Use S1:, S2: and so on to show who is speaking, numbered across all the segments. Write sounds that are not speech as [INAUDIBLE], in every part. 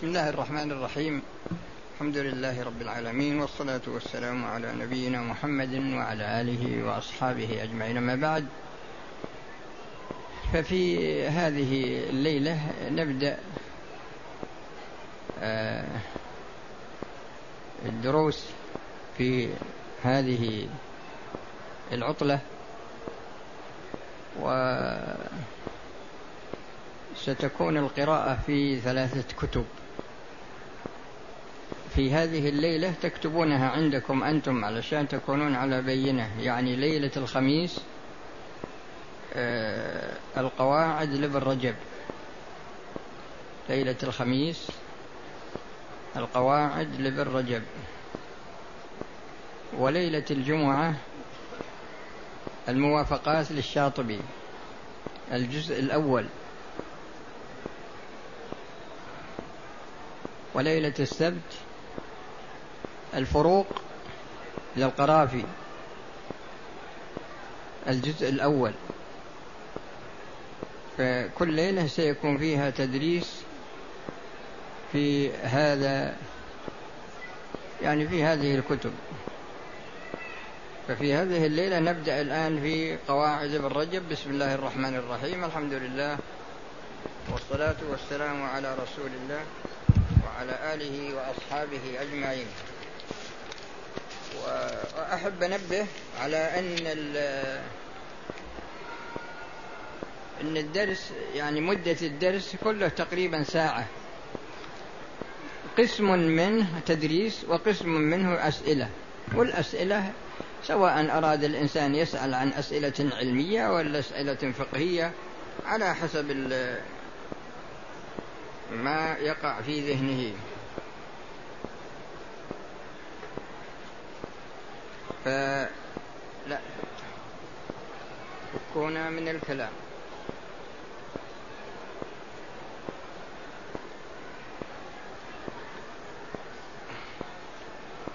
S1: بسم الله الرحمن الرحيم. الحمد لله رب العالمين والصلاة والسلام على نبينا محمد وعلى آله وأصحابه أجمعين. ما بعد ففي هذه الليلة نبدأ آه، الدروس في هذه العطلة وستكون القراءة في ثلاثة كتب. في هذه الليلة تكتبونها عندكم أنتم علشان تكونون على بينة. يعني ليلة الخميس آه القواعد لابن رجب. ليلة الخميس القواعد لابن رجب. وليلة الجمعة الموافقات للشاطبي الجزء الأول. وليلة السبت الفروق للقرافي الجزء الأول. فكل ليلة سيكون فيها تدريس في هذا يعني في هذه الكتب. ففي هذه الليلة نبدأ الآن في قواعد ابن رجب. بسم الله الرحمن الرحيم. الحمد لله والصلاة والسلام على رسول الله وعلى آله وأصحابه أجمعين. وأحب أنبه على أن أن الدرس يعني مدة الدرس كله تقريبا ساعة. قسم منه تدريس وقسم منه أسئلة. والأسئلة سواء أراد الإنسان يسأل عن أسئلة علمية ولا أسئلة فقهية على حسب ما يقع في ذهنه. فلا فكونا من الكلام.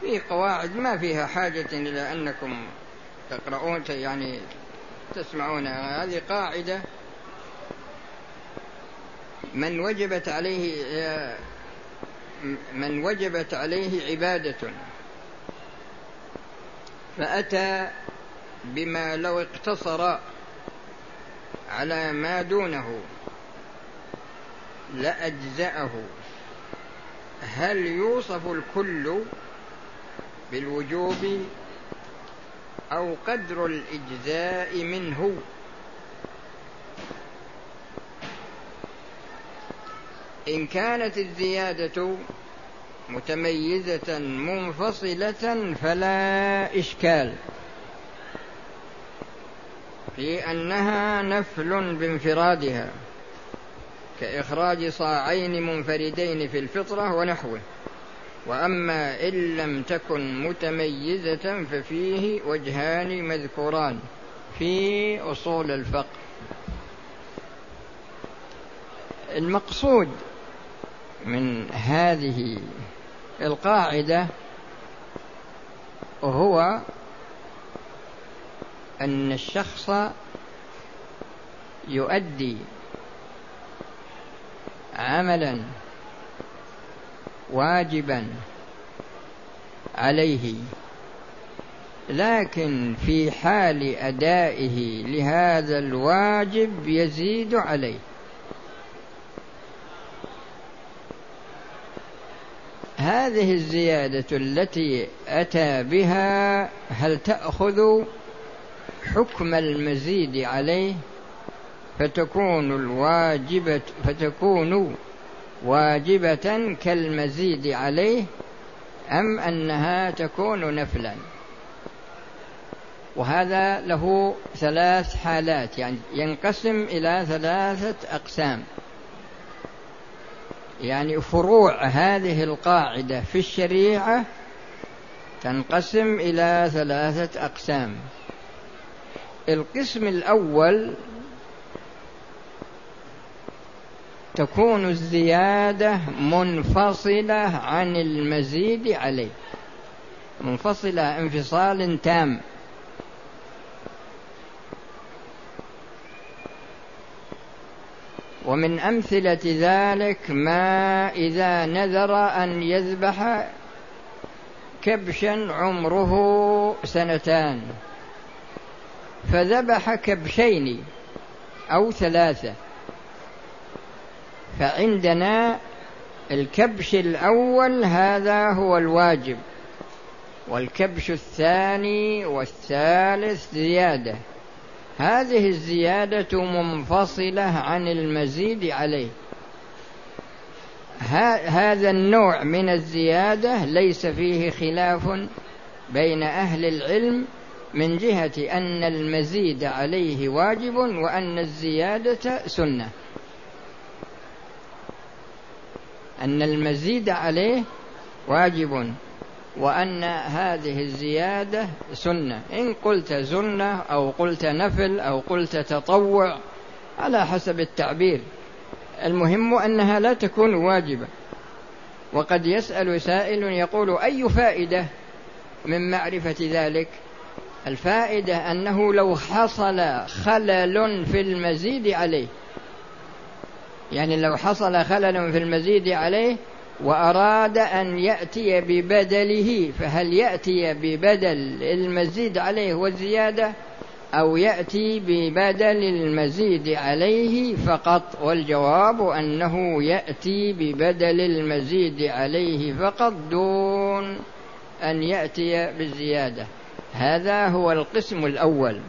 S1: في قواعد ما فيها حاجة إلى أنكم تقرؤون يعني تسمعون. هذه قاعدة من وجبت عليه من وجبت عليه عبادة. فأتى بما لو اقتصر على ما دونه لأجزأه. هل يوصف الكل بالوجوب أو قدر الإجزاء منه؟ إن كانت الزيادة متميزة منفصلة فلا إشكال. في أنها نفل بانفرادها كإخراج صاعين منفردين في الفطرة ونحوه. وأما إن لم تكن متميزة ففيه وجهان مذكوران في أصول الفقه. المقصود من هذه القاعدة هو أن الشخص يؤدي عملا واجبا عليه لكن في حال أدائه لهذا الواجب يزيد عليه. هذه الزيادة التي أتى بها هل تأخذ حكم المزيد عليه؟ فتكون الواجبة فتكون واجبة كالمزيد عليه أم أنها تكون نفلا؟ وهذا له ثلاث حالات يعني ينقسم إلى ثلاثة أقسام. يعني فروع هذه القاعدة في الشريعة تنقسم إلى ثلاثة أقسام. القسم الأول تكون الزيادة منفصلة عن المزيد عليه منفصلة انفصال تام. ومن أمثلة ذلك ما إذا نذر أن يذبح كبشا عمره سنتان. فذبح كبشين أو ثلاثة. فعندنا الكبش الأول هذا هو الواجب والكبش الثاني والثالث زيادة. هذه الزيادة منفصلة عن المزيد عليه. هذا النوع من الزيادة ليس فيه خلاف بين أهل العلم من جهة أن المزيد عليه واجب وأن الزيادة سنة. أن المزيد عليه واجب. وأن هذه الزيادة سنة. إن قلت سنة أو قلت نفل أو قلت تطوع على حسب التعبير. المهم أنها لا تكون واجبة. وقد يسأل سائل يقول أي فائدة من معرفة ذلك؟ الفائدة أنه لو حصل خلل في المزيد عليه. يعني لو حصل خلل في المزيد عليه وأراد أن يأتي ببدله فهل يأتي ببدل المزيد عليه والزيادة؟ أو يأتي ببدل المزيد عليه فقط؟ والجواب أنه يأتي ببدل المزيد عليه فقط دون أن يأتي بالزيادة. هذا هو القسم الأول.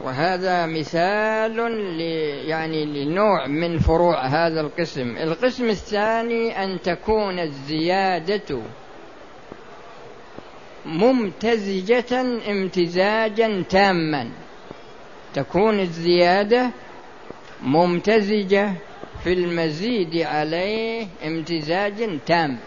S1: وهذا مثال ل يعني لنوع من فروع هذا القسم. القسم الثاني أن تكون الزيادة ممتزجة امتزاجا تاما. تكون الزيادة ممتزجة في المزيد عليه امتزاج تام.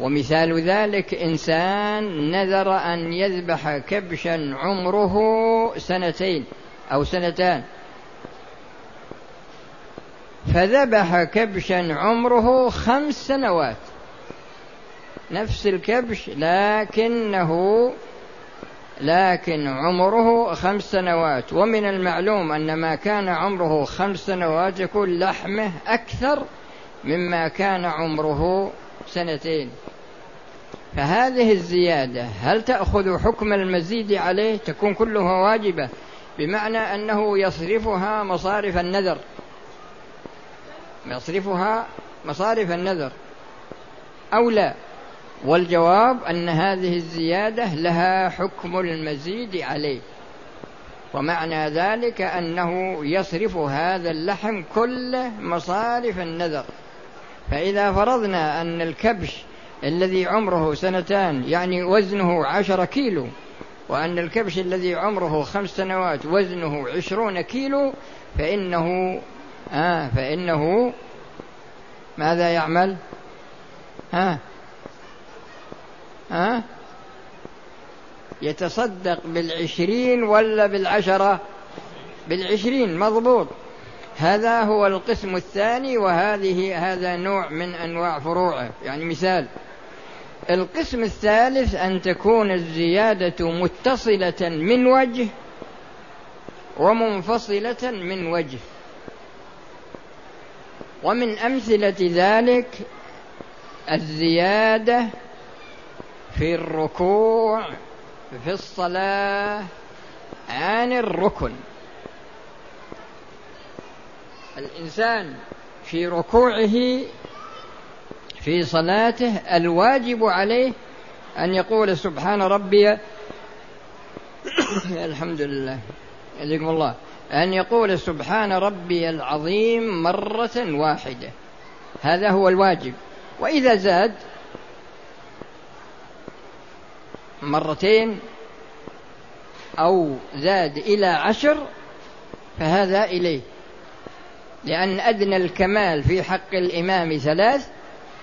S1: ومثال ذلك إنسان نذر أن يذبح كبشا عمره سنتين أو سنتان. فذبح كبشا عمره خمس سنوات. نفس الكبش لكنه لكن عمره خمس سنوات. ومن المعلوم أن ما كان عمره خمس سنوات يكون لحمه أكثر مما كان عمره سنتين. فهذه الزيادة هل تأخذ حكم المزيد عليه؟ تكون كلها واجبة بمعنى أنه يصرفها مصارف النذر. يصرفها مصارف النذر. أو لا. والجواب أن هذه الزيادة لها حكم المزيد عليه. ومعنى ذلك أنه يصرف هذا اللحم كله مصارف النذر. فإذا فرضنا أن الكبش الذي عمره سنتان يعني وزنه عشر كيلو وأن الكبش الذي عمره خمس سنوات وزنه عشرون كيلو فإنه آه فإنه ماذا يعمل؟ ها ها يتصدق بالعشرين ولا بالعشرة؟ بالعشرين مضبوط. هذا هو القسم الثاني وهذه هذا نوع من أنواع فروعه. يعني مثال القسم الثالث أن تكون الزيادة متصلة من وجه ومنفصلة من وجه. ومن أمثلة ذلك الزيادة في الركوع في الصلاة عن الركن. الإنسان في ركوعه في صلاته الواجب عليه أن يقول سبحان ربي [COUGHS] الحمد لله. يجزيكم الله. أن يقول سبحان ربي العظيم مرة واحدة. هذا هو الواجب. وإذا زاد مرتين أو زاد إلى عشر فهذا إليه. لأن أدنى الكمال في حق الإمام ثلاث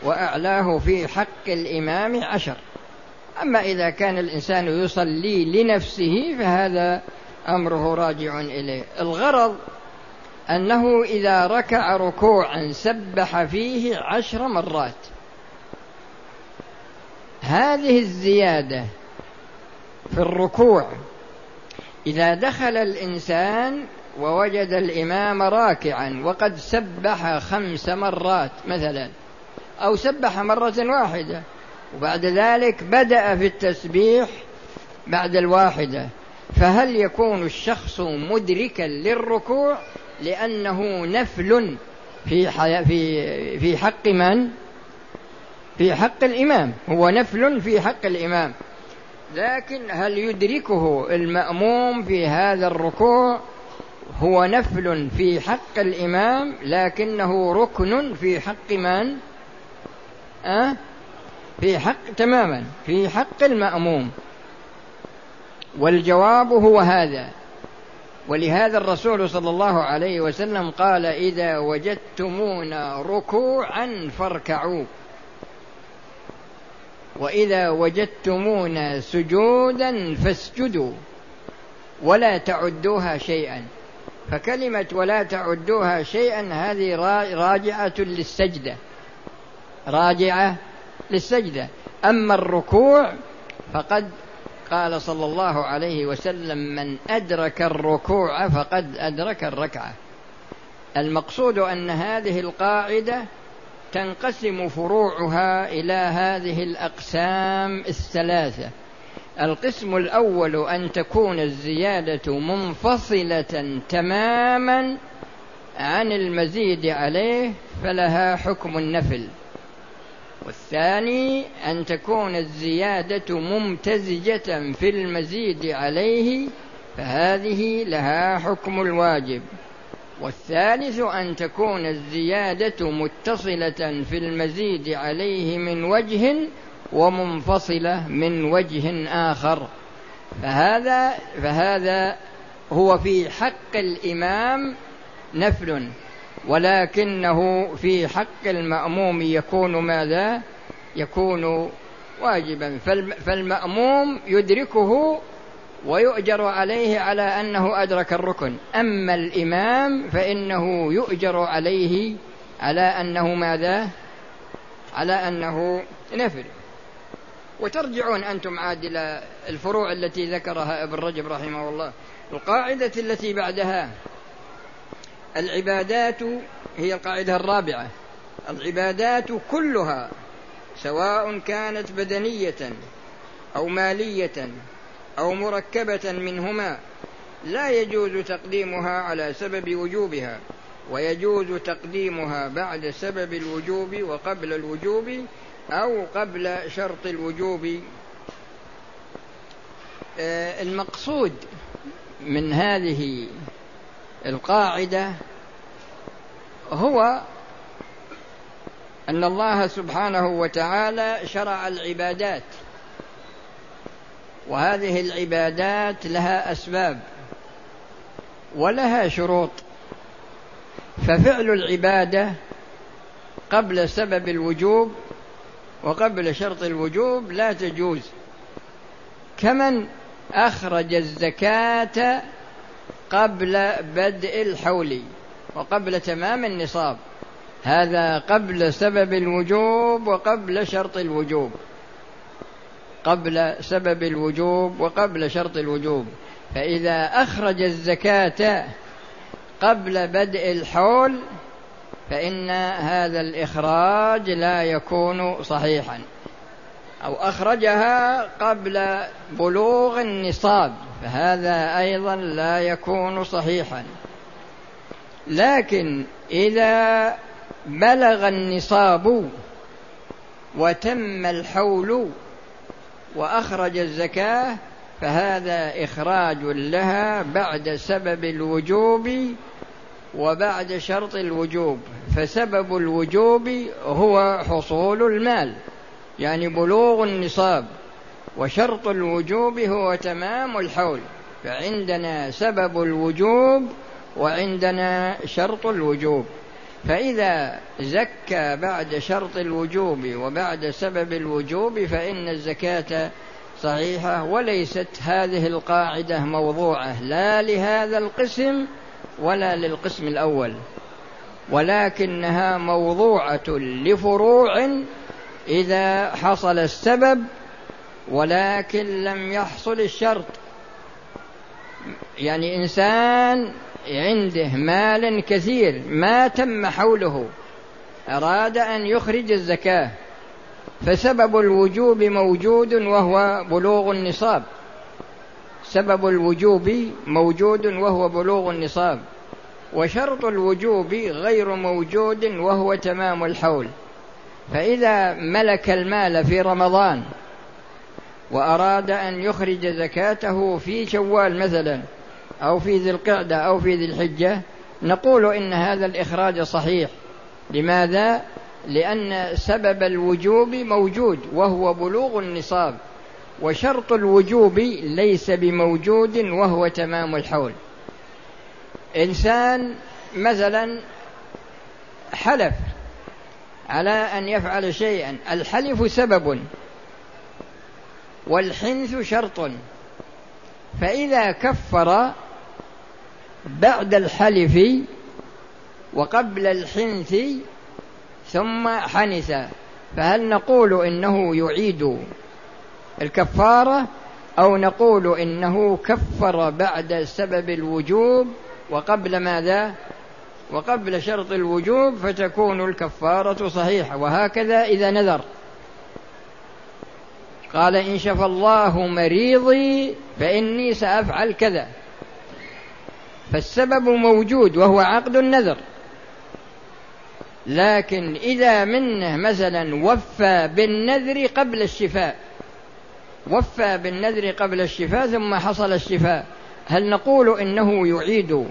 S1: وأعلاه في حق الإمام عشر. أما إذا كان الإنسان يصلي لنفسه فهذا أمره راجع إليه. الغرض أنه إذا ركع ركوعا سبح فيه عشر مرات. هذه الزيادة في الركوع إذا دخل الإنسان ووجد الإمام راكعا وقد سبح خمس مرات مثلا أو سبح مرة واحدة. وبعد ذلك بدأ في التسبيح بعد الواحدة. فهل يكون الشخص مدركا للركوع لأنه نفل في في في حق من؟ في حق الإمام. هو نفل في حق الإمام. لكن هل يدركه المأموم في هذا الركوع؟ هو نفل في حق الإمام لكنه ركن في حق من؟ أه؟ في حق تماما في حق المأموم والجواب هو هذا ولهذا الرسول صلى الله عليه وسلم قال إذا وجدتمونا ركوعا فاركعوا وإذا وجدتمونا سجودا فاسجدوا ولا تعدوها شيئا فكلمة ولا تعدوها شيئا هذه راجعة للسجدة. راجعة للسجدة. أما الركوع فقد قال صلى الله عليه وسلم من أدرك الركوع فقد أدرك الركعة. المقصود أن هذه القاعدة تنقسم فروعها إلى هذه الأقسام الثلاثة. القسم الأول أن تكون الزيادة منفصلة تماما عن المزيد عليه فلها حكم النفل. والثاني أن تكون الزيادة ممتزجة في المزيد عليه فهذه لها حكم الواجب. والثالث أن تكون الزيادة متصلة في المزيد عليه من وجه ومنفصلة من وجه آخر فهذا فهذا هو في حق الإمام نفل ولكنه في حق المأموم يكون ماذا؟ يكون واجبا فالمأموم يدركه ويؤجر عليه على أنه أدرك الركن أما الإمام فإنه يؤجر عليه على أنه ماذا؟ على أنه نفل وترجعون أنتم عاد إلى الفروع التي ذكرها ابن رجب رحمه الله. القاعدة التي بعدها العبادات هي القاعدة الرابعة. العبادات كلها سواء كانت بدنية أو مالية أو مركبة منهما لا يجوز تقديمها على سبب وجوبها ويجوز تقديمها بعد سبب الوجوب وقبل الوجوب أو قبل شرط الوجوب آه، المقصود من هذه القاعدة هو أن الله سبحانه وتعالى شرع العبادات وهذه العبادات لها أسباب ولها شروط. ففعل العبادة قبل سبب الوجوب وقبل شرط الوجوب لا تجوز. كمن أخرج الزكاة قبل بدء الحول وقبل تمام النصاب. هذا قبل سبب الوجوب وقبل شرط الوجوب. قبل سبب الوجوب وقبل شرط الوجوب. فإذا أخرج الزكاة قبل بدء الحول فإن هذا الإخراج لا يكون صحيحا أو أخرجها قبل بلوغ النصاب فهذا أيضا لا يكون صحيحا. لكن إذا بلغ النصاب وتم الحول وأخرج الزكاة فهذا إخراج لها بعد سبب الوجوب وبعد شرط الوجوب فسبب الوجوب هو حصول المال يعني بلوغ النصاب وشرط الوجوب هو تمام الحول فعندنا سبب الوجوب وعندنا شرط الوجوب. فإذا زكى بعد شرط الوجوب وبعد سبب الوجوب فإن الزكاة صحيحة وليست هذه القاعدة موضوعة لا لهذا القسم ولا للقسم الأول ولكنها موضوعة لفروع إذا حصل السبب ولكن لم يحصل الشرط. يعني إنسان عنده مال كثير ما تم حوله أراد أن يخرج الزكاة فسبب الوجوب موجود وهو بلوغ النصاب. سبب الوجوب موجود وهو بلوغ النصاب وشرط الوجوب غير موجود وهو تمام الحول. فإذا ملك المال في رمضان وأراد أن يخرج زكاته في شوال مثلا أو في ذي القعدة أو في ذي الحجة نقول إن هذا الإخراج صحيح. لماذا؟ لأن سبب الوجوب موجود وهو بلوغ النصاب. وشرط الوجوب ليس بموجود وهو تمام الحول. إنسان مثلا حلف على أن يفعل شيئا الحلف سبب والحنث شرط. فإذا كفر بعد الحلف وقبل الحنث ثم حنث فهل نقول إنه يعيد الكفارة أو نقول إنه كفر بعد سبب الوجوب وقبل ماذا؟ وقبل شرط الوجوب فتكون الكفارة صحيحة. وهكذا إذا نذر. قال إن شفى الله مريضي فإني سأفعل كذا. فالسبب موجود وهو عقد النذر. لكن إذا منه مثلا وفى بالنذر قبل الشفاء وفى بالنذر قبل الشفاء ثم حصل الشفاء. هل نقول إنه يعيد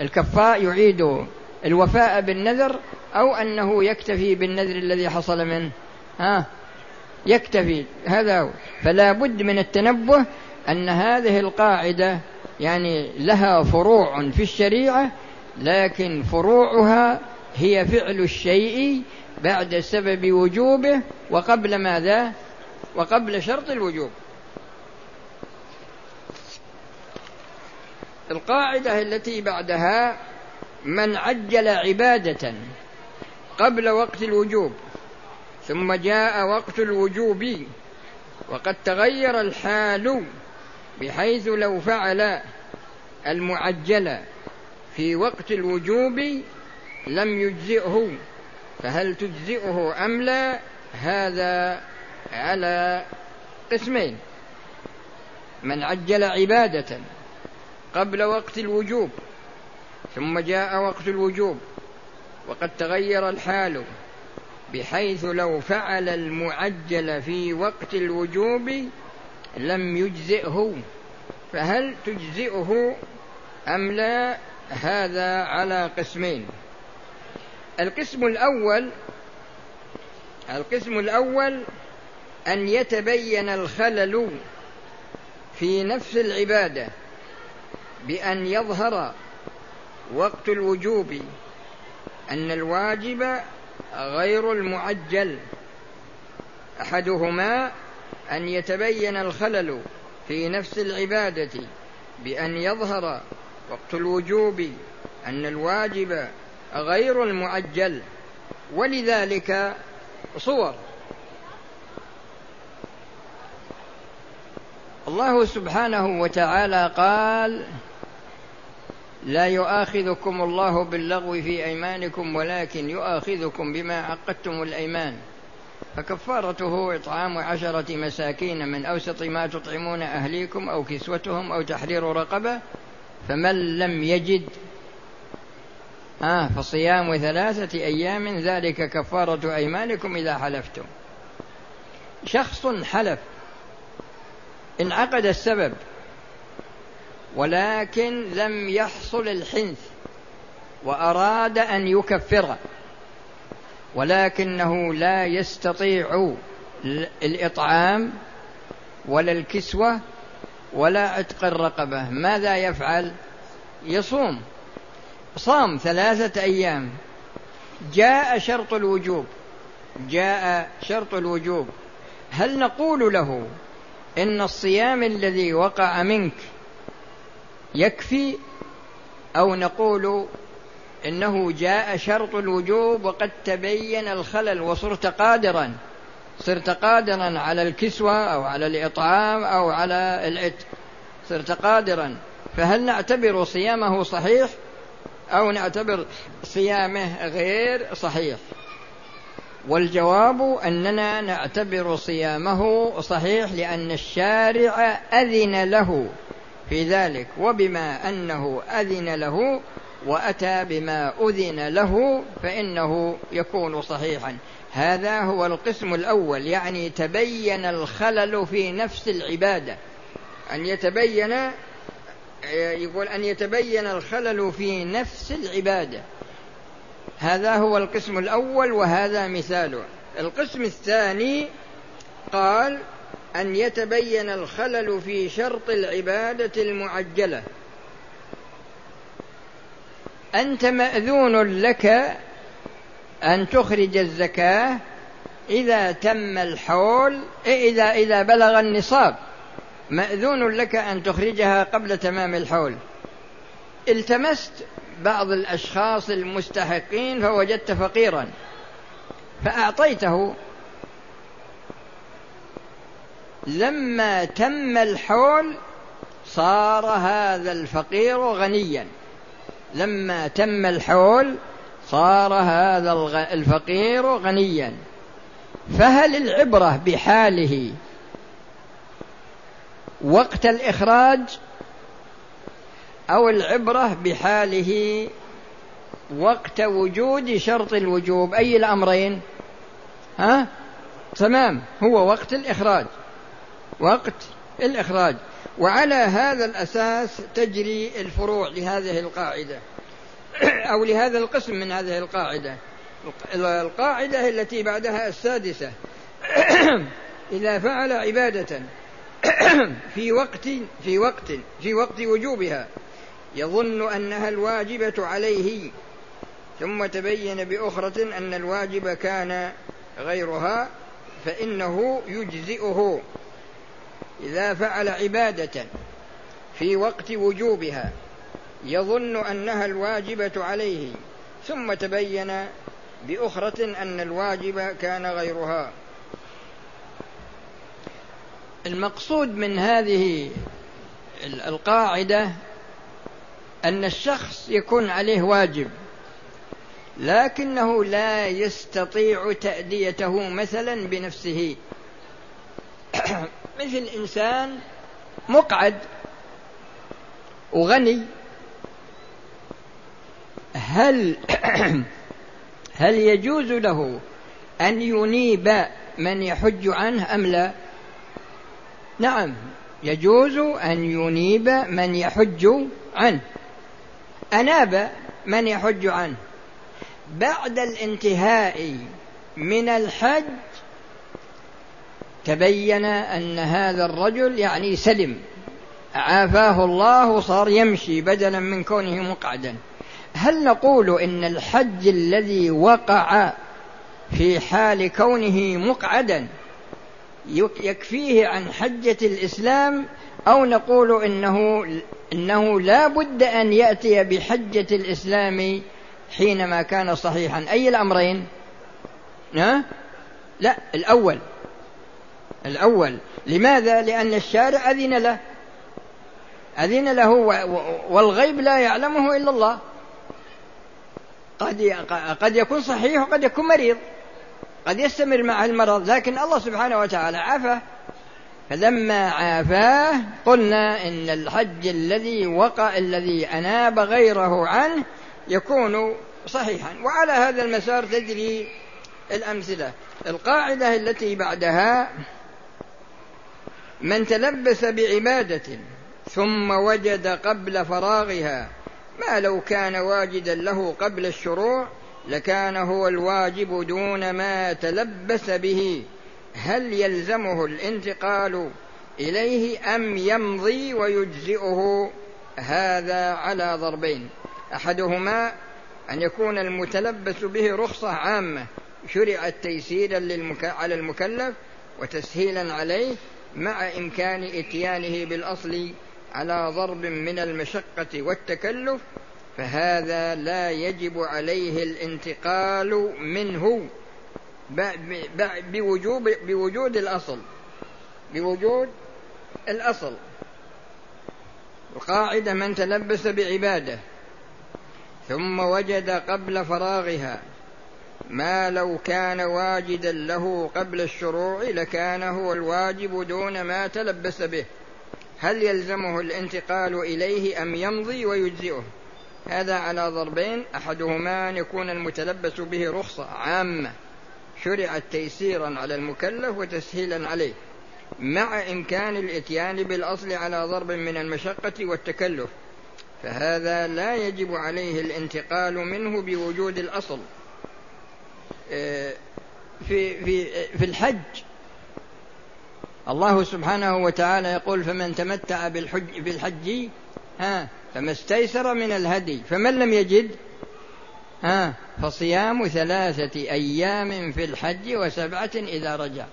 S1: الكفاء يعيد الوفاء بالنذر أو أنه يكتفي بالنذر الذي حصل منه؟ ها؟ يكتفي. هذا هو. فلا بد من التنبه أن هذه القاعدة يعني لها فروع في الشريعة لكن فروعها هي فعل الشيء بعد سبب وجوبه وقبل ماذا؟ وقبل شرط الوجوب. القاعدة التي بعدها من عجل عبادة قبل وقت الوجوب ثم جاء وقت الوجوب وقد تغير الحال بحيث لو فعل المعجل في وقت الوجوب لم يجزئه فهل تجزئه أم لا؟ هذا على قسمين. من عجل عبادة قبل وقت الوجوب ثم جاء وقت الوجوب وقد تغير الحال بحيث لو فعل المعجل في وقت الوجوب لم يجزئه. فهل تجزئه أم لا؟ هذا على قسمين. القسم الأول القسم الأول أن يتبين الخلل في نفس العبادة بأن يظهر وقت الوجوب أن الواجب غير المعجل. أحدهما أن يتبين الخلل في نفس العبادة بأن يظهر وقت الوجوب أن الواجب غير المعجل. ولذلك صور الله سبحانه وتعالى قال لا يؤاخذكم الله باللغو في أيمانكم ولكن يؤاخذكم بما عقدتم الأيمان. فكفارته إطعام عشرة مساكين من أوسط ما تطعمون أهليكم أو كسوتهم أو تحرير رقبة فمن لم يجد آه فصيام ثلاثة أيام ذلك كفارة أيمانكم إذا حلفتم. شخص حلف انعقد السبب ولكن لم يحصل الحنث وأراد أن يكفر ولكنه لا يستطيع الإطعام ولا الكسوة ولا عتق الرقبة. ماذا يفعل؟ يصوم. صام ثلاثة أيام. جاء شرط الوجوب. جاء شرط الوجوب. هل نقول له إن الصيام الذي وقع منك يكفي أو نقول إنه جاء شرط الوجوب وقد تبين الخلل وصرت قادرا صرت قادرا على الكسوة أو على الإطعام أو على العتق صرت قادرا. فهل نعتبر صيامه صحيح أو نعتبر صيامه غير صحيح؟ والجواب أننا نعتبر صيامه صحيح لأن الشارع أذن له في ذلك وبما أنه أذن له وأتى بما أذن له فإنه يكون صحيحا. هذا هو القسم الأول يعني تبين الخلل في نفس العبادة. أن يتبين يقول أن يتبين الخلل في نفس العبادة. هذا هو القسم الأول وهذا مثاله. القسم الثاني قال أن يتبين الخلل في شرط العبادة المعجلة. أنت مأذون لك أن تخرج الزكاة إذا تم الحول إذا إذا بلغ النصاب. مأذون لك أن تخرجها قبل تمام الحول. التمست بعض الأشخاص المستحقين فوجدت فقيرا فأعطيته. لما تم الحول صار هذا الفقير غنيا. لما تم الحول صار هذا الفقير غنيا. فهل العبرة بحاله وقت الإخراج؟ أو العبرة بحاله وقت وجود شرط الوجوب. أي الأمرين؟ ها؟ تمام. هو وقت الإخراج. وقت الإخراج. وعلى هذا الأساس تجري الفروع لهذه القاعدة. [CLEARS THROAT] أو لهذا القسم من هذه القاعدة. القاعدة التي بعدها السادسة. [CLEARS THROAT] إذا فعل عبادة [CLEARS THROAT] في وقت في وقت في وقت وجوبها. يظن أنها الواجبة عليه ثم تبين بأخرى أن الواجب كان غيرها فإنه يجزئه. إذا فعل عبادة في وقت وجوبها يظن أنها الواجبة عليه ثم تبين بأخرة أن الواجب كان غيرها. المقصود من هذه القاعدة أن الشخص يكون عليه واجب لكنه لا يستطيع تأديته مثلا بنفسه [CLEARS THROAT] مثل إنسان مقعد وغني هل [CLEARS THROAT] هل يجوز له أن ينيب من يحج عنه أم لا؟ نعم يجوز أن ينيب من يحج عنه أناب من يحج عنه. بعد الانتهاء من الحج تبين أن هذا الرجل يعني سلم. عافاه الله وصار يمشي بدلا من كونه مقعدا. هل نقول إن الحج الذي وقع في حال كونه مقعدا يكفيه عن حجة الإسلام أو نقول إنه إنه لا بد أن يأتي بحجة الإسلام حينما كان صحيحا. أي الأمرين؟ لا الأول. الأول. لماذا؟ لأن الشارع أذن له. أذن له والغيب لا يعلمه إلا الله. قد قد يكون صحيح وقد يكون مريض. قد يستمر معه المرض. لكن الله سبحانه وتعالى عافاه فلما عافاه قلنا إن الحج الذي وقع الذي أناب غيره عنه يكون صحيحا. وعلى هذا المسار تجري الأمثلة. القاعدة التي بعدها من تلبس بعبادة ثم وجد قبل فراغها ما لو كان واجدا له قبل الشروع لكان هو الواجب دون ما تلبس به. هل يلزمه الانتقال إليه أم يمضي ويجزئه هذا على ضربين أحدهما أن يكون المتلبس به رخصة عامة شرعت تيسيرا. على المكلف وتسهيلا عليه مع إمكان إتيانه بالأصل على ضرب من المشقة والتكلف فهذا لا يجب عليه الانتقال منه بوجوب بوجود الأصل. بوجود الأصل. القاعدة من تلبس بعبادة ثم وجد قبل فراغها ما لو كان واجدا له قبل الشروع لكان هو الواجب دون ما تلبس به. هل يلزمه الانتقال إليه أم يمضي ويجزئه؟ هذا على ضربين. أحدهما أن يكون المتلبس به رخصة عامة. شرعت تيسيرا على المكلف وتسهيلا عليه مع إمكان الإتيان بالأصل على ضرب من المشقة والتكلف. فهذا لا يجب عليه الانتقال منه بوجود الأصل. آه، في في في الحج الله سبحانه وتعالى يقول فمن تمتع بالحج بالحج ها فما استيسر من الهدي فمن لم يجد ها فصيام ثلاثة أيام في الحج وسبعة إذا رجع.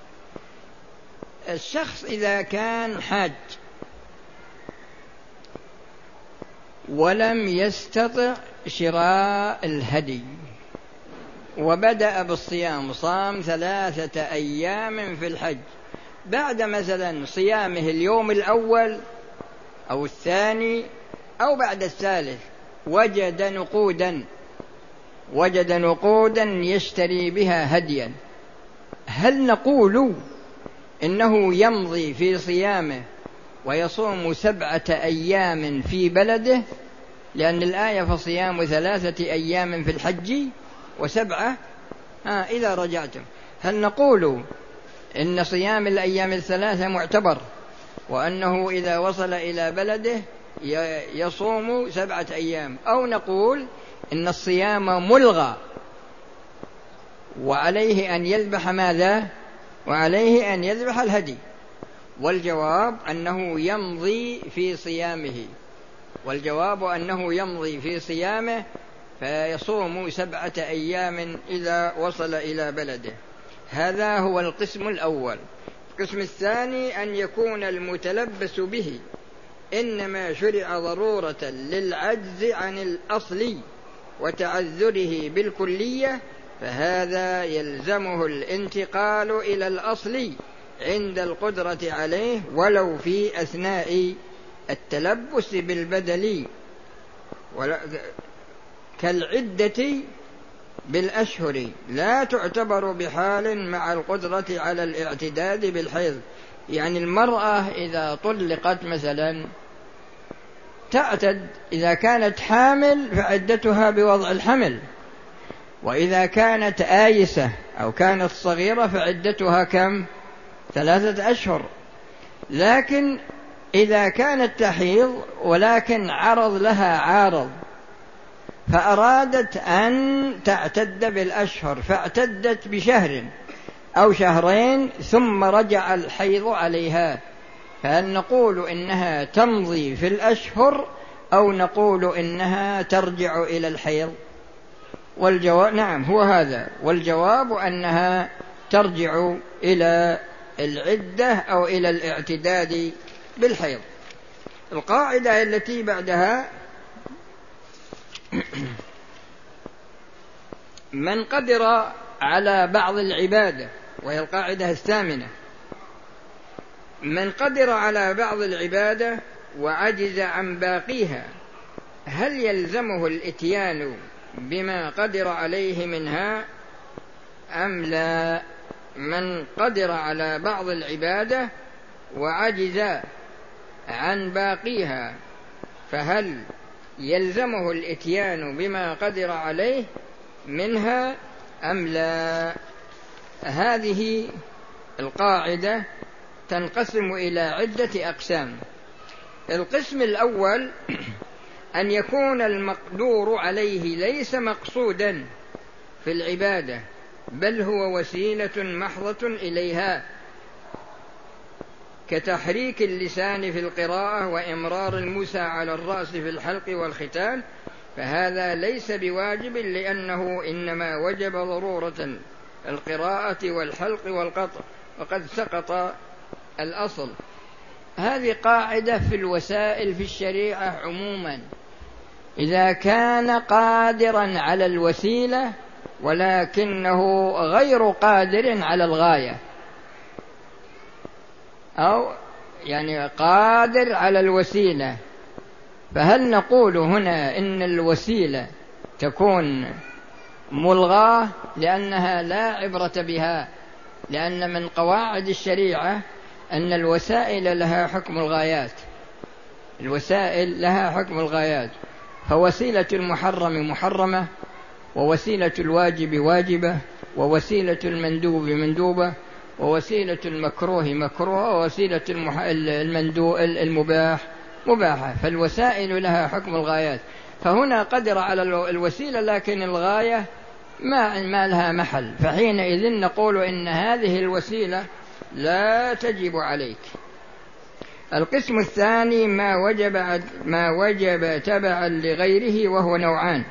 S1: الشخص إذا كان حاج ولم يستطع شراء الهدي وبدأ بالصيام صام ثلاثة أيام في الحج. بعد مثلا صيامه اليوم الأول أو الثاني أو بعد الثالث وجد نقودا. وجد نقودا يشتري بها هديا. هل نقول إنه يمضي في صيامه ويصوم سبعة أيام في بلده؟ لأن الآية فصيام ثلاثة أيام في الحج وسبعة؟ ها إذا رجعتم. هل نقول إن صيام الأيام الثلاثة معتبر؟ وأنه إذا وصل إلى بلده يصوم سبعة أيام. أو نقول إن الصيام ملغى وعليه أن يذبح ماذا؟ وعليه أن يذبح الهدي. والجواب أنه يمضي في صيامه. والجواب أنه يمضي في صيامه فيصوم سبعة أيام إذا وصل إلى بلده. هذا هو القسم الأول. القسم الثاني أن يكون المتلبس به. إنما شرع ضرورة للعجز عن الاصل وتعذره بالكلية فهذا يلزمه الانتقال إلى الأصل عند القدرة عليه ولو في أثناء التلبس بالبدل. كالعدة بالأشهر. لا تعتبر بحال مع القدرة على الاعتداد بالحيض. يعني المرأة إذا طلقت مثلا تعتد. إذا كانت حامل فعدتها بوضع الحمل. وإذا كانت آيسة أو كانت صغيرة فعدتها كم؟ ثلاثة أشهر. لكن إذا كانت تحيض ولكن عرض لها عارض فأرادت أن تعتد بالأشهر فاعتدت بشهر أو شهرين ثم رجع الحيض عليها. فهل نقول إنها تمضي في الأشهر أو نقول إنها ترجع إلى الحيض. والجواب نعم هو هذا. والجواب أنها ترجع إلى العدة أو إلى الاعتداد بالحيض. القاعدة التي بعدها [CLEARS THROAT] من قدر على بعض العبادة وهي القاعدة الثامنة من قدر على بعض العبادة وعجز عن باقيها هل يلزمه الإتيان بما قدر عليه منها أم لا؟ من قدر على بعض العبادة وعجز عن باقيها فهل يلزمه الإتيان بما قدر عليه منها أم لا؟ هذه القاعدة تنقسم إلى عدة أقسام. القسم الأول أن يكون المقدور عليه ليس مقصودا في العبادة بل هو وسيلة محضة إليها كتحريك اللسان في القراءة وإمرار الموسى على الرأس في الحلق والختان فهذا ليس بواجب لأنه إنما وجب ضرورة القراءة والحلق والقطع وقد سقط الأصل. هذه قاعدة في الوسائل في الشريعة عموما. إذا كان قادرا على الوسيلة ولكنه غير قادر على الغاية. أو يعني قادر على الوسيلة. فهل نقول هنا إن الوسيلة تكون ملغاة لأنها لا عبرة بها لأن من قواعد الشريعة أن الوسائل لها حكم الغايات. الوسائل لها حكم الغايات. فوسيلة المحرم محرمة ووسيلة الواجب واجبة ووسيلة المندوب مندوبة ووسيلة المكروه مكروه ووسيلة المندوب المباح مباحة. فالوسائل لها حكم الغايات. فهنا قدر على الوسيلة لكن الغاية ما ما لها محل. فحينئذ نقول إن هذه الوسيلة لا تجب عليك. القسم الثاني ما وجب ما وجب تبعا لغيره وهو نوعان.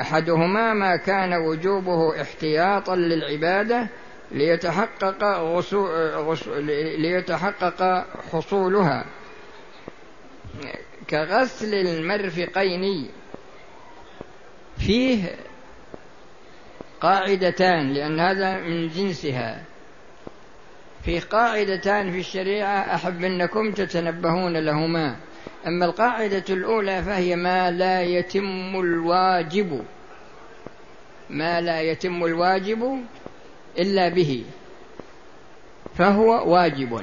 S1: أحدهما ما كان وجوبه احتياطا للعبادة ليتحقق غسو غسو ليتحقق حصولها. كغسل المرفقين فيه قاعدتان لأن هذا من جنسها. في قاعدتان في الشريعة أحب أنكم تتنبهون لهما. أما القاعدة الأولى فهي ما لا يتم الواجب. ما لا يتم الواجب إلا به. فهو واجب.